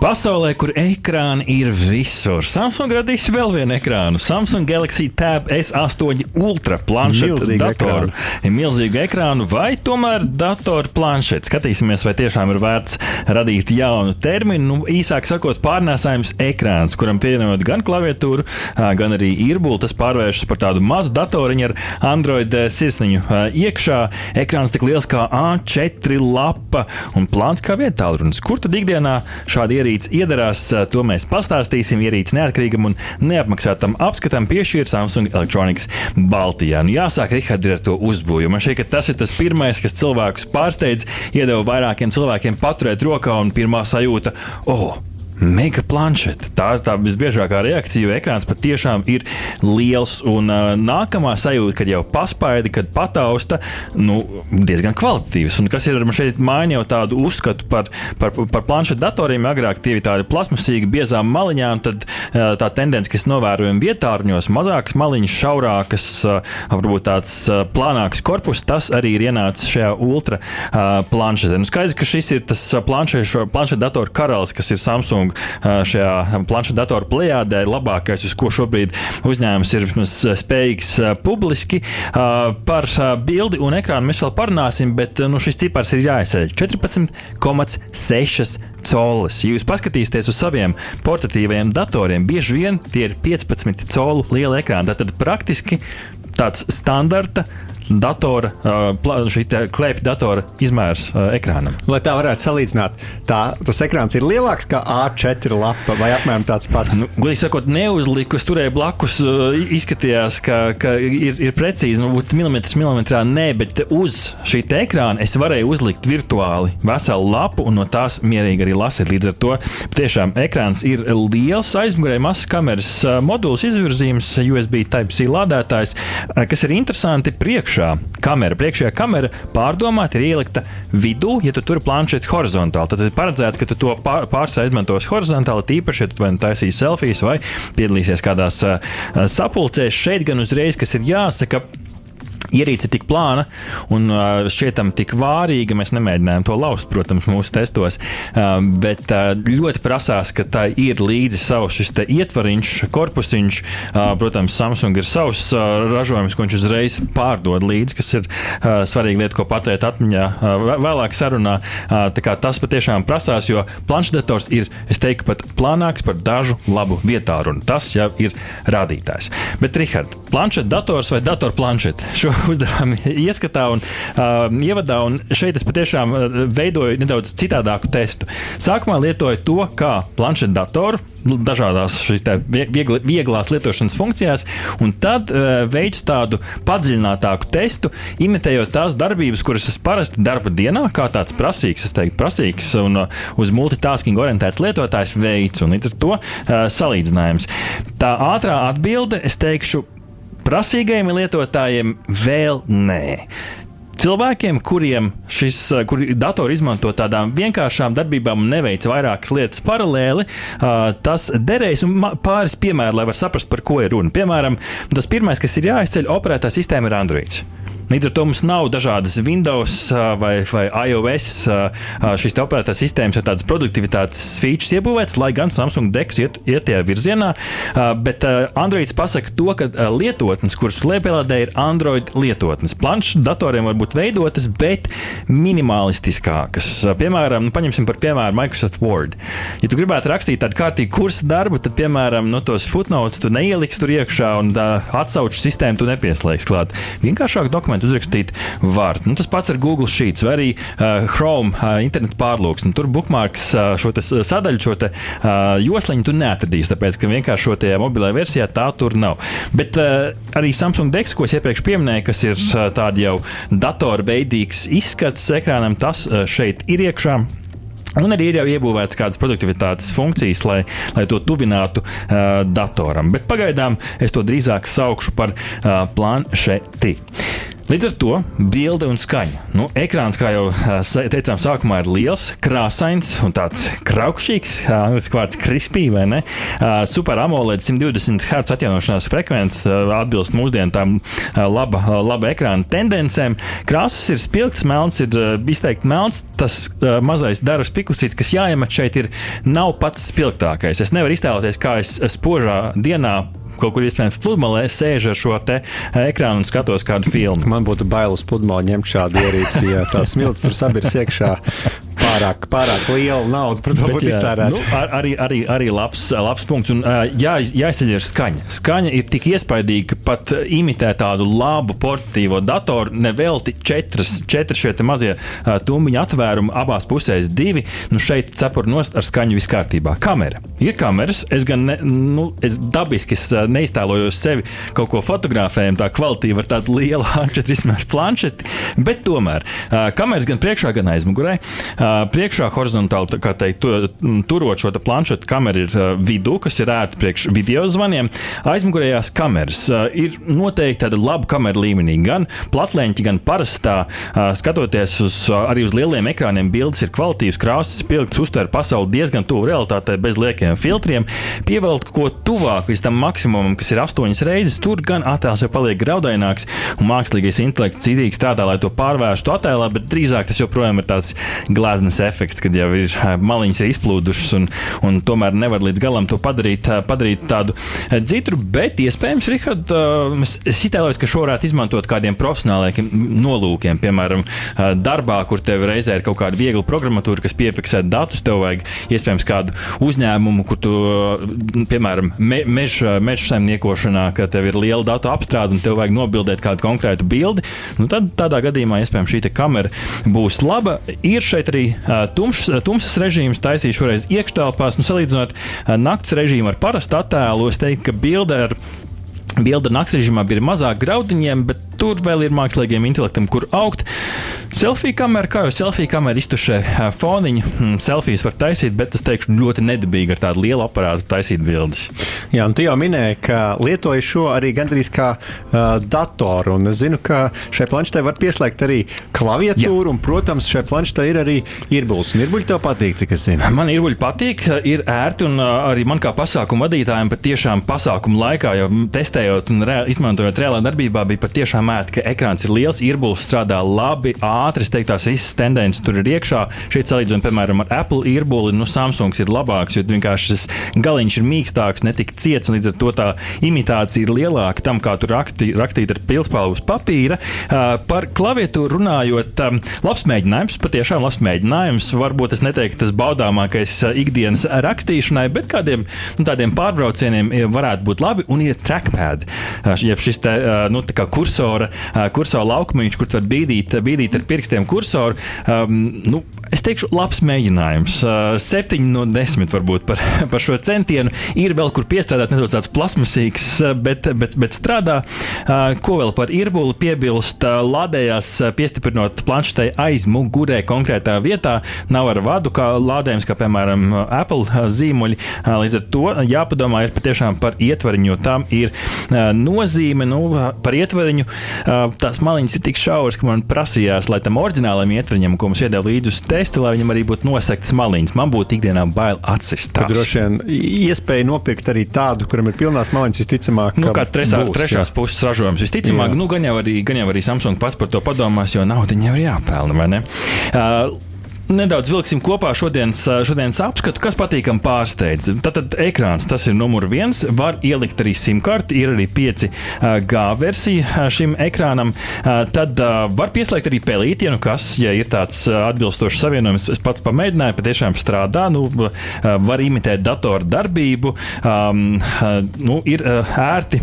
Pasaulē, kur ekrāni ir visur, Samsung radīs vēl vienu ekrānu. Samsung Galaxy Tab S8 Ultra Milzīgu datoru. ekrānu. Milzīgu ekrānu vai tomēr datoru planšetu. Skatīsimies, vai tiešām ir vērts radīt jaunu terminu. Nu, īsāk sakot, pārnēsājums ekrāns, kuram pievienojot gan klaviatūru, gan arī īrbuli. Tas pārvēršas par tādu mazu datoriņu ar Android sirsniņu iekšā. Ekrāns tik liels kā A4 lapa un plāns kā vietālrunis. Kur tad ikdienā šādi ierīci iedarās, ā, to mēs pastāstīsim. Ierīci neatkarīgam un neapmaksātam apskatam piešķīra Samsung Electronics Baltijā. Nu, jāsāk, Rihard, ar to uzbūvi. Man šķiet, ka tas ir tas pirmais, kas cilvēkus pārsteidz, iedeva vairākiem cilvēkiem paturēt rokā un pirmā sajūta - oh! Mega planšeta. Tā ir tā visbiežākā reakcija, jo ekrāns patiešām ir liels. Un uh, nākamā sajūta, kad jau paspaidi, kad patausta, nu, diezgan kvalitatīvs. Un kas ir šeit maina jau tādu uzskatu par, par, par planšetu datoriem. Agrāk tie bija tādi plasmasīgi, biezām maliņām, tad uh, tā tendence, kas novērojama vietārņos, mazākas maliņas, šaurākas, uh, varbūt tāds uh, plānāks korpus, tas arī ir ienācis šajā ultra uh, planšetē. Nu, skaidrs, ka šis ir tas uh, planšetu datoru karalis, kas ir Samsung uh, šajā planšetu datoru plējādē, labākais, uz ko šobrīd uzņēmums ir spējīgs publiski. Par bildi un ekrānu mēs vēl parunāsim, bet nu, šis cipars ir jāizceļ 14,6 colis. Ja jūs paskatīsieties uz saviem portatīvajiem datoriem, bieži vien tie ir 15 colu liela ekrāna. Tad praktiski tāds standarta datora, uh, šī klēpja datora izmērs uh, ekrānam. Lai tā varētu salīdzināt, tā, tas ekrāns ir lielāks kā A4 lapa vai apmēram tāds pats. Nu, Godīgi sakot, neuzliku, es turēju blakus, uh, izskatījās, ka, ka ir, ir precīzi, nu, milimetrs milimetrā, nē, bet uz šī te ekrāna es varēju uzlikt virtuāli veselu lapu un no tās mierīgi arī lasīt. Līdz ar to tiešām ekrāns ir liels, aizmugurē mazs kameras modulis, izvirzījums, USB Type-C lādētājs, kas ir interesanti priekšā. Kamera, priekšējā kamera pārdomāta ir ielikta vidū, ja tu tur planšeti horizontāli. Tad ir paredzēts, ka tu to pār- pārsvarā izmantos horizontāli, tīpaši, ja tu vai nu taisīsi selfijas vai piedalīsies kādās uh, sapulcēs. Šeit gan uzreiz, kas ir jāsaka. Ierīce ir tik plāna un uh, šķietam tik vārīga. Mēs nemēģinājām to lauzt, protams, mūsu testos. Bet ļoti prasās, ka tā ir līdzi savs ietvariņš, korpusiņš. Protams, Samsung ir savs ražojums, ko viņš uzreiz pārdod līdzi, kas ir svarīga lieta, ko pateikt atmiņā vē- vēlāk sarunā. Tas patiešām prasās, jo planšetdators ir, es teiktu, pat plānāks par dažu labu vietālu. Tas jau ir rādītājs. Bet, Rihard, planšetdators vai datorplanšete? Uzdevām ieskatā un uh, ievadā, un šeit es patiešām veidoju nedaudz citādāku testu. Sākumā lietoju to kā planšetdatoru. nu, Dažādās šīs te viegli, vieglās lietošanas funkcijās, un tad uh, veicu tādu padziļinātāku testu, imitējot tās darbības, kuras es parasti darba dienā, kā tāds prasīgs, es teiktu, prasīgs un uh, uz multitasking orientēts lietotājs veids, un līdz ar to uh, salīdzinājums. Tā ātrā atbilde, es teikšu, prasīgajiem lietotājiem vēl nē. Cilvēkiem, kuriem šis kuri datori izmanto tādām vienkāršām darbībām un neveic vairākas lietas paralēli, ā, tas derēs. Pāris piemēru, lai varētu saprast, par ko ir runa. Piemēram, tas pirmais, kas ir jāizceļ, operētā sistēma ir Android. Līdz ar to mums nav dažādas Windows vai, vai iOS šīs te operētās sistēmas, jau tādas produktivitātes features iebūvētas, lai gan Samsung Dex iet, iet tajā virzienā. Bet Androids pasaka to, ka lietotnes, kuras liepēlādē, ir Android lietotnes. Planšs datoriem var būt veidotas, bet minimalistiskākas. Piemēram, nu, paņemsim par piemēru Microsoft Word. Ja tu gribētu rakstīt tādu kārtīgu kursu darbu, tad, piemēram, no tos footnotes tu neieliksi tur iekšā un atsauču sistēmu tu nepieslēgsi klāt. Vienkāršāk dokumentu uzrakstīt var. Nu, tas pats ar Google Sheets vai arī uh, Chrome uh, internetu pārlūks. Nu, tur bookmarks uh, šo sadaļu, šo te, uh, josliņu tu neatradīsi, tāpēc ka vienkārši šo mobilajā versijā tā tur nav. Bet uh, arī Samsung Dex, ko es iepriekš pieminēju, kas ir uh, tāds jau datorveidīgs izskats ekrānam, tas uh, šeit ir iekšā. Un arī ir jau iebūvēts kādas produktivitātes funkcijas, lai, lai to tuvinātu uh, datoram. Bet pagaidām es to drīzāk saukšu par uh, planšeti. Līdz ar to bilde un skaņa. Nu, ekrāns, kā jau teicām, sākumā ir liels, krāsains un tāds kraukšķīgs, uh, kāds krispī vai ne. Super AMOLED 120 Hz atjaunošanās frekvences uh, atbilst mūsdienu tām laba, laba ekrāna tendencēm. Krāsas ir spilgts, melns ir izteikti melns. Tas mazais darbs pikusīts, kas jāiemet šeit, ir nav pats spilgtākais. Es nevaru iztēloties, kā es spožā dienā kaut kur iespējams pludmalē, sēžu ar šo ekrānu un skatos kādu filmu. Man būtu bailes pludmalē ņemt šādu ierīci, ja tās smilts tur sabirs iekšā pārāk, pārāk liela nauda par to būtu iztērēta. Nu, ar, arī, arī, arī labs, labs punkts. Un, jā, jāizceļ ir skaņa. Skaņa ir tik iespaidīga, ka pat imitē tādu labu portatīvo datoru. Nevelti četras, četri šie mazie tumbiņa atvērumi abās pusēs, divi. Nu, šeit cepuri nost ar skaņu viss kārtībā. Kamera. Ir kameras. Es gan ne, nu, es dabiski es neiztēlojos sevi kaut ko fotografējumu, tā kvalitīva ar tādu lielu A4 izmēru planšeti. Bet tomēr kameras gan priekšā, gan aizmugurē. Priekšā horizontāli teikt, turot šo planšetu kameru ir vidū, kas ir ērti priekš video zvaniem. Aizmugurējās kameras ir noteikti tāda laba kamera līmenī. Gan platleņķi, gan parastā. Skatoties uz, arī uz lieliem ekrāniem, bildes ir kvalitīvas, krāsas, spilgts, uztver pasauli diezgan tuvu realitātei, bez liekiem filtriem. Pievelkt ko tuvāk līdz tam maksimumam, kas ir astoņas reizes, tur gan attēls jau paliek graudaināks, un mākslīgais intelekts citīgi strādā, lai to pārvērstu attēlā, bet drīzāk tas joprojām ir tāds glāzes glāzes efekts, kad jau ir maliņas ir izplūdušas un, un tomēr nevar līdz galam to padarīt, padarīt tādu dzitru. Bet iespējams, Rihard, es iztēlojos, ka šo varētu izmantot kādiem profesionāliem nolūkiem. Piemēram, darbā, kur tev reizē ir kaut kāda viegla programmatūra, kas piefiksē datus, tev vajag iespējams kādu uzņēmumu, kur tu, piemēram, me, meža mež saimniekošanā, ka tev ir liela datu apstrāde un tev vajag nobildēt kādu konkrētu bildi. Nu, tad tādā gadījumā iespējams šī kamera būs laba. Ir šeit arī tumšs, tumsas režīms taisīju šoreiz iekštelpās. Nu, salīdzinot nakts režīmu ar parastu attēlu, es teiktu, ka bilde ar Bilde naktas režīmā bija mazāk graudiņiem, bet tur vēl ir mākslīgiem intelektam, kur augt. Selfija kamera, kā jau selfija kamera iztušē foniņu, hmm, selfijas var taisīt, bet es teikšu, ļoti nedabīgi ar tādu lielu aparātu taisīt bildes. Jā, un tu jau minēji, ka lietoji šo arī gandrīz kā uh, datoru. Un es zinu, ka šai planšetē var pieslēgt arī klaviatūru, Jā. un, protams, šai planšetē ir arī ierbuļs. Un ierbuļi tev patīk, cik es zinu. Man ierbuļi patīk, ir ērti, un uh, arī man kā pasākumu vadītājiem patiešām pasākumu laikā, jau testējot un reāli, izmantojot reālā darbībā, bija patiešām ērti, ka ekrāns ir liels, ierbuļs strādā labi ātri. Es teiktu, tās visas tendences tur ir iekšā. Šeit salīdzinot, piemēram, ar Apple īrbuli, nu, Samsungs ir labāks, jo vienkārši šis galiņš ir mīkstāks, netik ciets, un līdz ar to tā imitācija ir lielāka tam, kā tur rakstīt, rakstīt ar pilspālu uz papīra. Uh, par klaviatūru runājot, um, labs mēģinājums, patiešām labs mēģinājums. Varbūt es neteiktu, tas baudāmākais ikdienas rakstīšanai, bet kādiem nu, tādiem pārbraucieniem varētu būt labi. Un ir trackpad, jeb šis te, nu, kursora, kursora laukumiņš, kur var bīdīt, bīdīt ar pirkstiem kursoru. Um, nu, es teikšu, labs mēģinājums. Septiņi no desmit varbūt par, par šo centienu. Ir vēl kur piestrādāt, nedaudz tāds plasmasīgs, bet, bet, bet strādā. Ko vēl par irbuli piebilst? Lādējās piestiprinot planšetei aiz mugurē konkrētā vietā. Nav ar vadu kā lādējums, kā piemēram Apple zīmuļi. Līdz ar to jāpadomā ir patiešām par ietvariņu, jo tam ir nozīme. Nu, par ietvariņu tās maliņas ir tik šauras, ka man prasījās, lai tam oriģinālam ietvariņam, ko mums iedeva līdzi uz testu, lai viņam arī būtu nosegtas maliņas. Man būtu ikdienā bail atsist. Tad droši vien iespēja nopirkt arī tādu, kuram ir pilnās maliņas, visticamāk. Nu, kāds trešā, būs, trešās jā. puses ražojums. Visticamāk, jā. nu, gan jau, arī, gan jau arī Samsung pats par to padomās, jo naudu viņam ir jāpelna? Uh, nedaudz vilksim kopā šodienas, šodienas apskatu, kas patīkami pārsteidz. Tātad ekrāns tas ir numur viens. Var ielikt arī simkarti, ir arī 5G versija šim ekrānam. Tad var pieslēgt arī pelīti, ja nu kas, ja ir tāds atbilstošs savienojums. Es pats pamēģināju, patiešām strādā. Nu, var imitēt datoru darbību, um, nu, ir ērti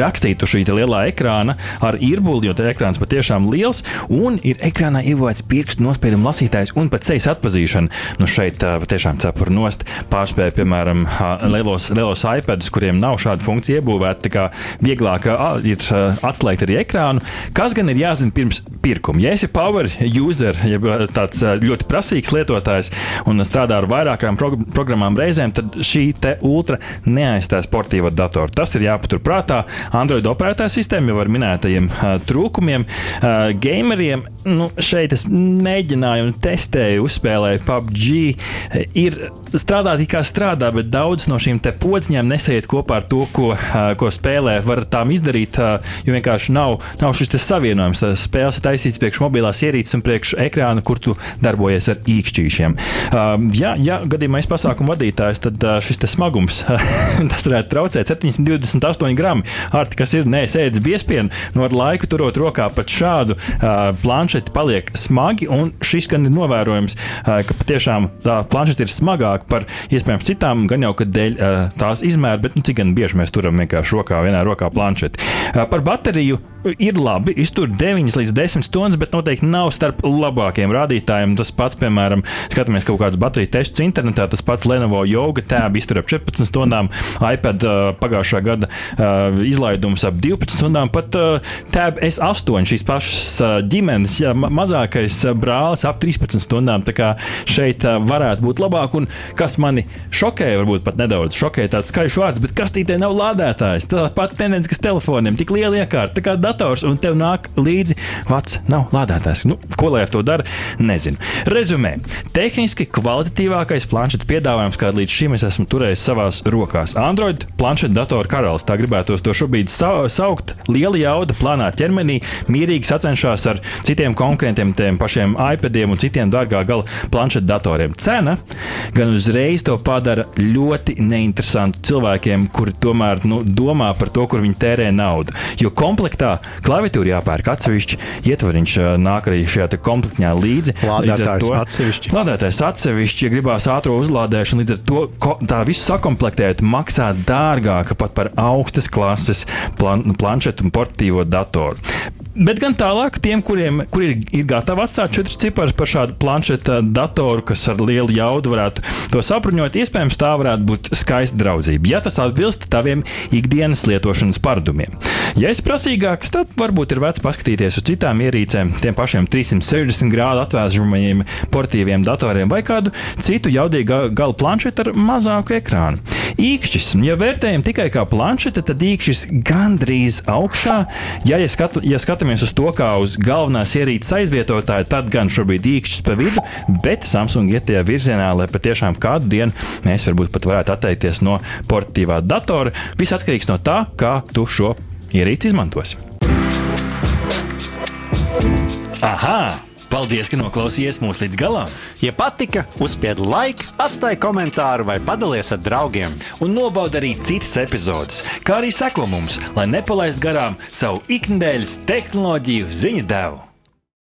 rakstītu šī lielā ekrāna ar īrbuli, jo ekrāns patiešām liels un ir ekrānā ievācis pirkstu nospiedumu lasītājs un pat sejas atpazīšana. Nu šeit patiešām cepura nost pārspēja, piemēram, lielos, lielos iPadus, kuriem nav šāda funkcija iebūvēta, tā kā vieglāk ir atslēgt arī ekrānu. Kas gan ir jāzina pirms pirkumu. Ja esi power user, jeb tāds ļoti prasīgs lietotājs un strādā ar vairākām prog programmām reizēm, tad šī ultra neaizstāja sportīvo datoru. Tas ir jāpatur prātā. Android operētāja sistēma jau ar minētajiem uh, trūkumiem. Uh, gameriem nu, šeit es mēģināju un testēju, uzspēlēju PUBG. Ir strādāt, kā strādā, bet daudz no šīm podziņām nesaiet kopā ar to, ko, uh, ko spēlē. Var tām izdarīt, uh, jo vienkārši nav, nav šis savienojums. Spēles ir taisīts priekš mobilās ierīces un priekš ekrāna, kur tu darbojies ar īkšķīšiem. Uh, ja, ja gadījumā es pasākumu vadītājs, tad uh, šis smagums tas varētu traucēt 728 gramu. Arti, kas ir nesēdzis biespienu, no ar laiku turot rokā pat šādu uh, planšeti, paliek smagi. Un šis gan ir novērojams, uh, ka patiešām tā planšeta ir smagāka par iespējams citām, gan jau ka dēļ uh, tās izmēra, bet nu, cik gan bieži mēs turam vienkārši rokā, vienā rokā planšeti. Uh, par bateriju ir labi, iztur 9 līdz 10 stundas, bet noteikti nav starp labākajiem rādītājiem. Tas pats, piemēram, skatāmies kaut kādus bateriju testus internetā, tas pats Lenovo Yoga tēba iztur ap 14 stundām, iPad uh, pagājušā gada uh, izlaidums ap 12 stundām, pat uh, tēba S8 šīs pašas uh, ģimenes, ja, ma mazākais uh, brālis ap 13 stundām. Tā kā šeit uh, varētu būt labāk, un kas mani šokēja, varbūt pat nedaudz šokēja tāds skaļš vārds, bet kastītē nav lādētājs. Tā pati tendence, kas telefoniem, tik liela iekārta dators, un tev nāk līdzi vats, nav lādētājs. Nu, ko lai ar to dara? Nezinu. Rezumē. Tehniski kvalitatīvākais planšetes piedāvājums, kādu līdz šim es esmu turējis savās rokās. Android planšetes datoru karalis, tā gribētos to šobrīd sa saukt. Liela jauda plānā ķermenī, mierīgi sacenšas ar citiem konkurentiem, tiem pašiem iPadiem un citiem dārgā gala planšetes datoriem. Cena gan uzreiz to padara ļoti neinteresantu cilvēkiem, kuri tomēr nu, domā par to, kur viņi tērē naudu. Jo komplektā klaviatūra jāpērk atsevišķi, ietvariņš nāk arī šajā komplektā līdzi. Lādētājs atsevišķi. Lādētājs atsevišķi, ja gribās ātrā uzlādēšana, līdz ar to tā visu sakomplektēt maksā dārgāk pat par augstas klases plan planšetu un portatīvo datoru. Bet gan tālāk, tiem, kuriem kur ir, ir gatavi atstāt četrus ciparus par šādu planšetu datoru, kas ar lielu jaudu varētu to sapruņot, iespējams, tā varētu būt skaista draudzība, ja tas atbilst taviem ikdienas lietošanas paradumiem. Ja esi prasīgāks, tad varbūt ir vērts paskatīties uz citām ierīcēm, tiem pašiem 360 grādu atvēsžamajiem portīviem datoriem vai kādu citu jaudīgu galu planšetu ar mazāku ekrānu. Īkšķis, ja vērtējam tikai kā planšete, tad īkšķis gandrīz augšā. Ja, ja, skatu, ja skatāmies uz to kā uz galvenās ierīces aizvietotāju, tad gan šobrīd īkšķis pa vidu, bet Samsung iet tajā virzienā, lai patiešām kādu dienu mēs varbūt pat varētu atteikties no portatīvā datora. Viss atkarīgs no tā, kā tu šo ierīci izmantosi. Aha! Paldies, ka noklausījāties mūsu līdz galam! Ja patika, uzspiediet laiku, atstājiet komentāru vai padalieties ar draugiem. Un nobaudiet arī citas epizodes, kā arī sekot mums, lai nepalaistu garām savu ikdienas tehnoloģiju ziņu devumu.